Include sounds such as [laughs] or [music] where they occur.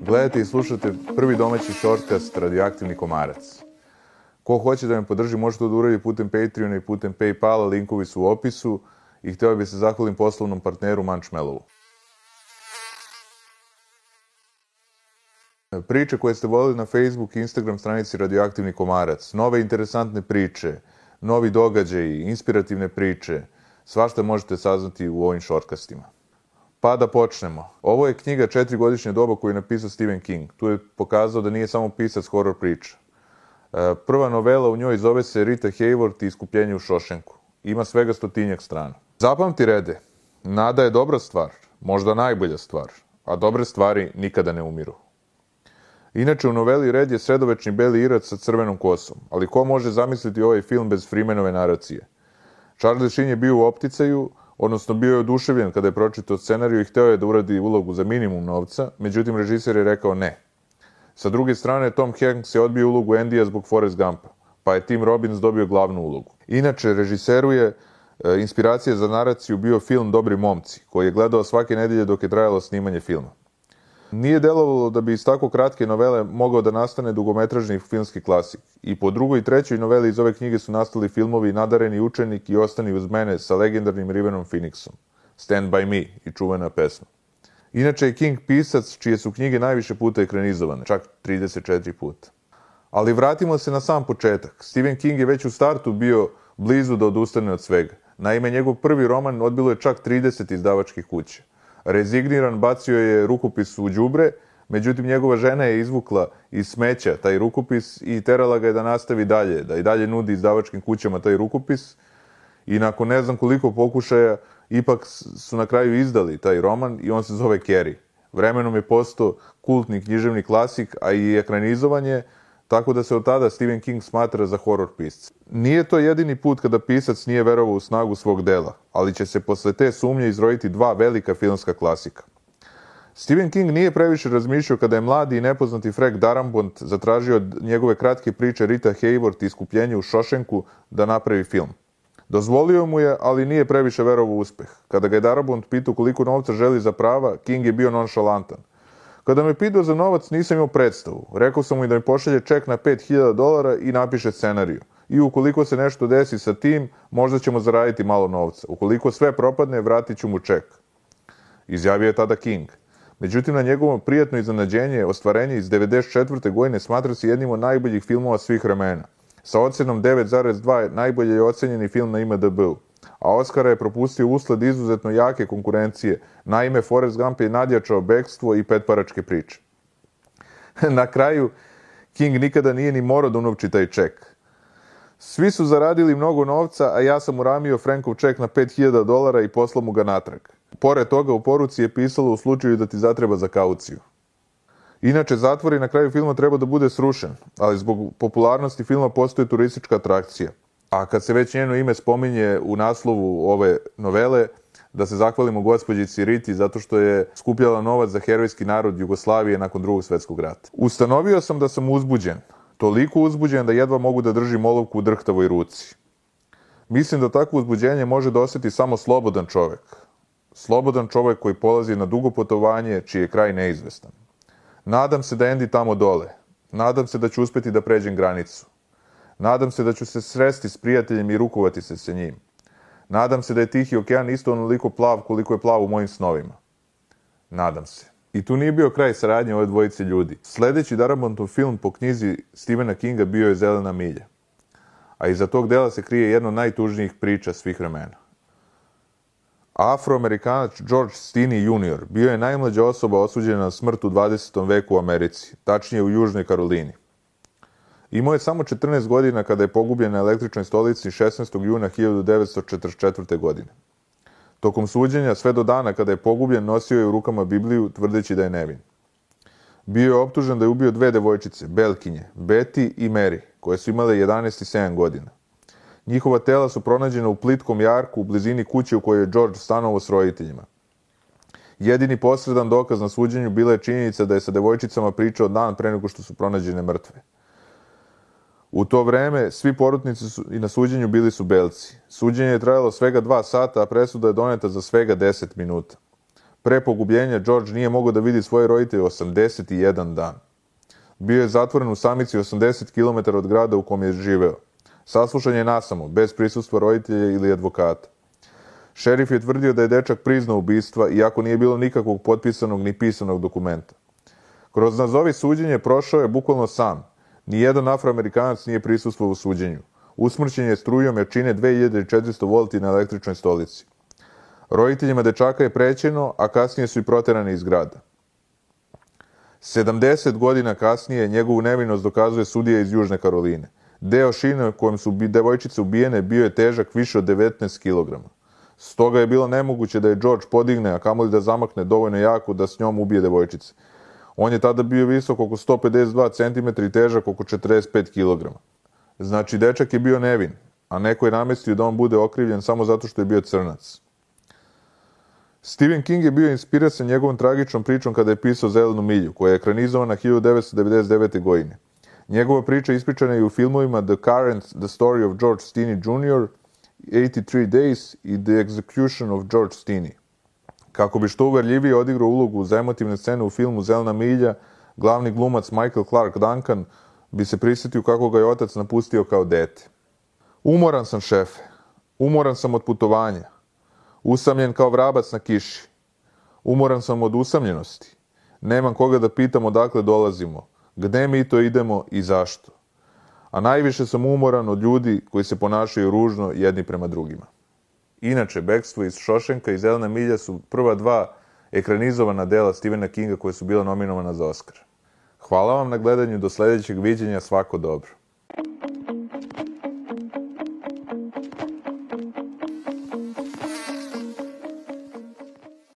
Gledajte i slušate prvi domaći shortcast Radioaktivni komarac. Ko hoće da me podrži, može to da uradi putem Patreona i putem Paypala, linkovi su u opisu. I htio bih se zahvalim poslovnom partneru Manchmelovu. Priče koje ste volili na Facebook i Instagram stranici Radioaktivni komarac, nove interesantne priče, novi događaji, inspirativne priče, svašta možete saznati u ovim shortcastima. Pa da počnemo. Ovo je knjiga četiri godišnje doba koju je napisao Stephen King. Tu je pokazao da nije samo pisac horror priča. E, prva novela u njoj zove se Rita Hayworth i iskupljenje u Šošenku. Ima svega stotinjak strana. Zapamti rede, nada je dobra stvar, možda najbolja stvar, a dobre stvari nikada ne umiru. Inače, u noveli red je sredovečni beli irac sa crvenom kosom, ali ko može zamisliti ovaj film bez Freemanove naracije? Charlie Sheen je bio u opticaju, odnosno bio je oduševljen kada je pročitao scenariju i hteo je da uradi ulogu za minimum novca, međutim režiser je rekao ne. Sa druge strane, Tom Hanks je odbio ulogu Endija zbog Forrest Gumpa, pa je Tim Robbins dobio glavnu ulogu. Inače, režiseru je e, inspiracija za naraciju bio film Dobri momci, koji je gledao svake nedelje dok je trajalo snimanje filma. Nije delovalo da bi iz tako kratke novele mogao da nastane dugometražni filmski klasik. I po drugoj i trećoj noveli iz ove knjige su nastali filmovi Nadareni učenik i Ostani uz mene sa legendarnim Rivenom Phoenixom. Stand by me i čuvena pesma. Inače je King pisac čije su knjige najviše puta ekranizovane, čak 34 puta. Ali vratimo se na sam početak. Stephen King je već u startu bio blizu da odustane od svega. Naime, njegov prvi roman odbilo je čak 30 izdavačkih kuće rezigniran, bacio je rukopis u džubre, međutim njegova žena je izvukla iz smeća taj rukopis i terala ga je da nastavi dalje, da i dalje nudi izdavačkim kućama taj rukopis. I nakon ne znam koliko pokušaja, ipak su na kraju izdali taj roman i on se zove Kerry. Vremenom je postao kultni književni klasik, a i ekranizovanje je Tako da se od tada Stephen King smatra za horror pisac. Nije to jedini put kada pisac nije verovao u snagu svog dela, ali će se posle te sumnje izroditi dva velika filmska klasika. Stephen King nije previše razmišljao kada je mladi i nepoznati Frank Darambont zatražio od njegove kratke priče Rita Hayworth i iskupljenje u Šošenku da napravi film. Dozvolio mu je, ali nije previše verovao uspeh. Kada ga je Darabont pitao koliko novca želi za prava, King je bio nonšalantan. Kada me pitao za novac, nisam imao predstavu. Rekao sam mu i da mi pošalje ček na 5000 dolara i napiše scenariju. I ukoliko se nešto desi sa tim, možda ćemo zaraditi malo novca. Ukoliko sve propadne, vratit ću mu ček. Izjavio je tada King. Međutim, na njegovom prijatno iznenađenje, ostvarenje iz 94. godine smatra se jednim od najboljih filmova svih vremena. Sa ocenom 9.2 najbolje je ocenjeni film na IMDb-u a Oskara je propustio usled izuzetno jake konkurencije. Naime, Forrest Gump je nadjačao bekstvo i petparačke priče. [laughs] Na kraju, King nikada nije ni morao da unovči taj ček. Svi su zaradili mnogo novca, a ja sam uramio Frankov ček na 5000 dolara i poslao mu ga natrag. Pored toga, u poruci je pisalo u slučaju da ti zatreba za kauciju. Inače, zatvori na kraju filma treba da bude srušen, ali zbog popularnosti filma postoje turistička atrakcija. A kad se već njeno ime spominje u naslovu ove novele, da se zahvalimo gospođici Riti zato što je skupljala novac za herojski narod Jugoslavije nakon drugog svetskog rata. Ustanovio sam da sam uzbuđen, toliko uzbuđen da jedva mogu da držim olovku u drhtavoj ruci. Mislim da takvo uzbuđenje može da oseti samo slobodan čovek. Slobodan čovek koji polazi na dugo potovanje, čiji je kraj neizvestan. Nadam se da endi tamo dole. Nadam se da ću uspeti da pređem granicu. Nadam se da ću se sresti s prijateljem i rukovati se sa njim. Nadam se da je tihi okean isto onoliko plav koliko je plav u mojim snovima. Nadam se. I tu nije bio kraj saradnje ove dvojice ljudi. Sljedeći Darabontov film po knjizi Stephena Kinga bio je Zelena milja. A iza tog dela se krije jedno najtužnijih priča svih vremena. Afroamerikanac George Stini Jr. bio je najmlađa osoba osuđena na smrt u 20. veku u Americi, tačnije u Južnoj Karolini. Imao je samo 14 godina kada je pogubljen na električnoj stolici 16. juna 1944. godine. Tokom suđenja, sve do dana kada je pogubljen, nosio je u rukama Bibliju tvrdeći da je nevin. Bio je optužen da je ubio dve devojčice, Belkinje, Betty i Mary, koje su imale 11 i 7 godina. Njihova tela su pronađena u plitkom jarku u blizini kuće u kojoj je George stanovo s roditeljima. Jedini posredan dokaz na suđenju bila je činjenica da je sa devojčicama pričao dan pre nego što su pronađene mrtve. U to vreme svi porotnici su, i na suđenju bili su belci. Suđenje je trajalo svega dva sata, a presuda je doneta za svega 10 minuta. Pre pogubljenja, George nije mogao da vidi svoje roditelje 81 dan. Bio je zatvoren u samici 80 km od grada u kom je živeo. Saslušan je nasamo, bez prisustva roditelja ili advokata. Šerif je tvrdio da je dečak priznao ubistva, iako nije bilo nikakvog potpisanog ni pisanog dokumenta. Kroz nazovi suđenje prošao je bukvalno sam, Nijedan afroamerikanac nije prisustuo u suđenju. Usmrćen je strujom jačine 2400 volti na električnoj stolici. Roditeljima dečaka je prećeno, a kasnije su i proterane iz grada. 70 godina kasnije njegovu nevinost dokazuje sudija iz Južne Karoline. Deo šine kojem su devojčice ubijene bio je težak više od 19 kg. Stoga je bilo nemoguće da je George podigne, a kamoli da zamakne dovoljno jako da s njom ubije devojčice. On je tada bio visok oko 152 cm i težak oko 45 kg. Znači, dečak je bio nevin, a neko je namestio da on bude okrivljen samo zato što je bio crnac. Stephen King je bio inspirasan njegovom tragičnom pričom kada je pisao Zelenu milju, koja je ekranizowana 1999. godine. Njegova priča ispričana je u filmovima The Current, The Story of George Steeny Jr., 83 Days i The Execution of George Steeny. Kako bi što uverljivije odigrao ulogu za emotivne scene u filmu Zelena milja, glavni glumac Michael Clark Duncan bi se prisjetio kako ga je otac napustio kao dete. Umoran sam šefe. Umoran sam od putovanja. Usamljen kao vrabac na kiši. Umoran sam od usamljenosti. Nemam koga da pitam odakle dolazimo, gde mi to idemo i zašto. A najviše sam umoran od ljudi koji se ponašaju ružno jedni prema drugima. Inače, Bekstvo iz Šošenka i Zelena milja su prva dva ekranizovana dela Stevena Kinga koje su bila nominovana za Oscar. Hvala vam na gledanju, do sljedećeg viđenja, svako dobro.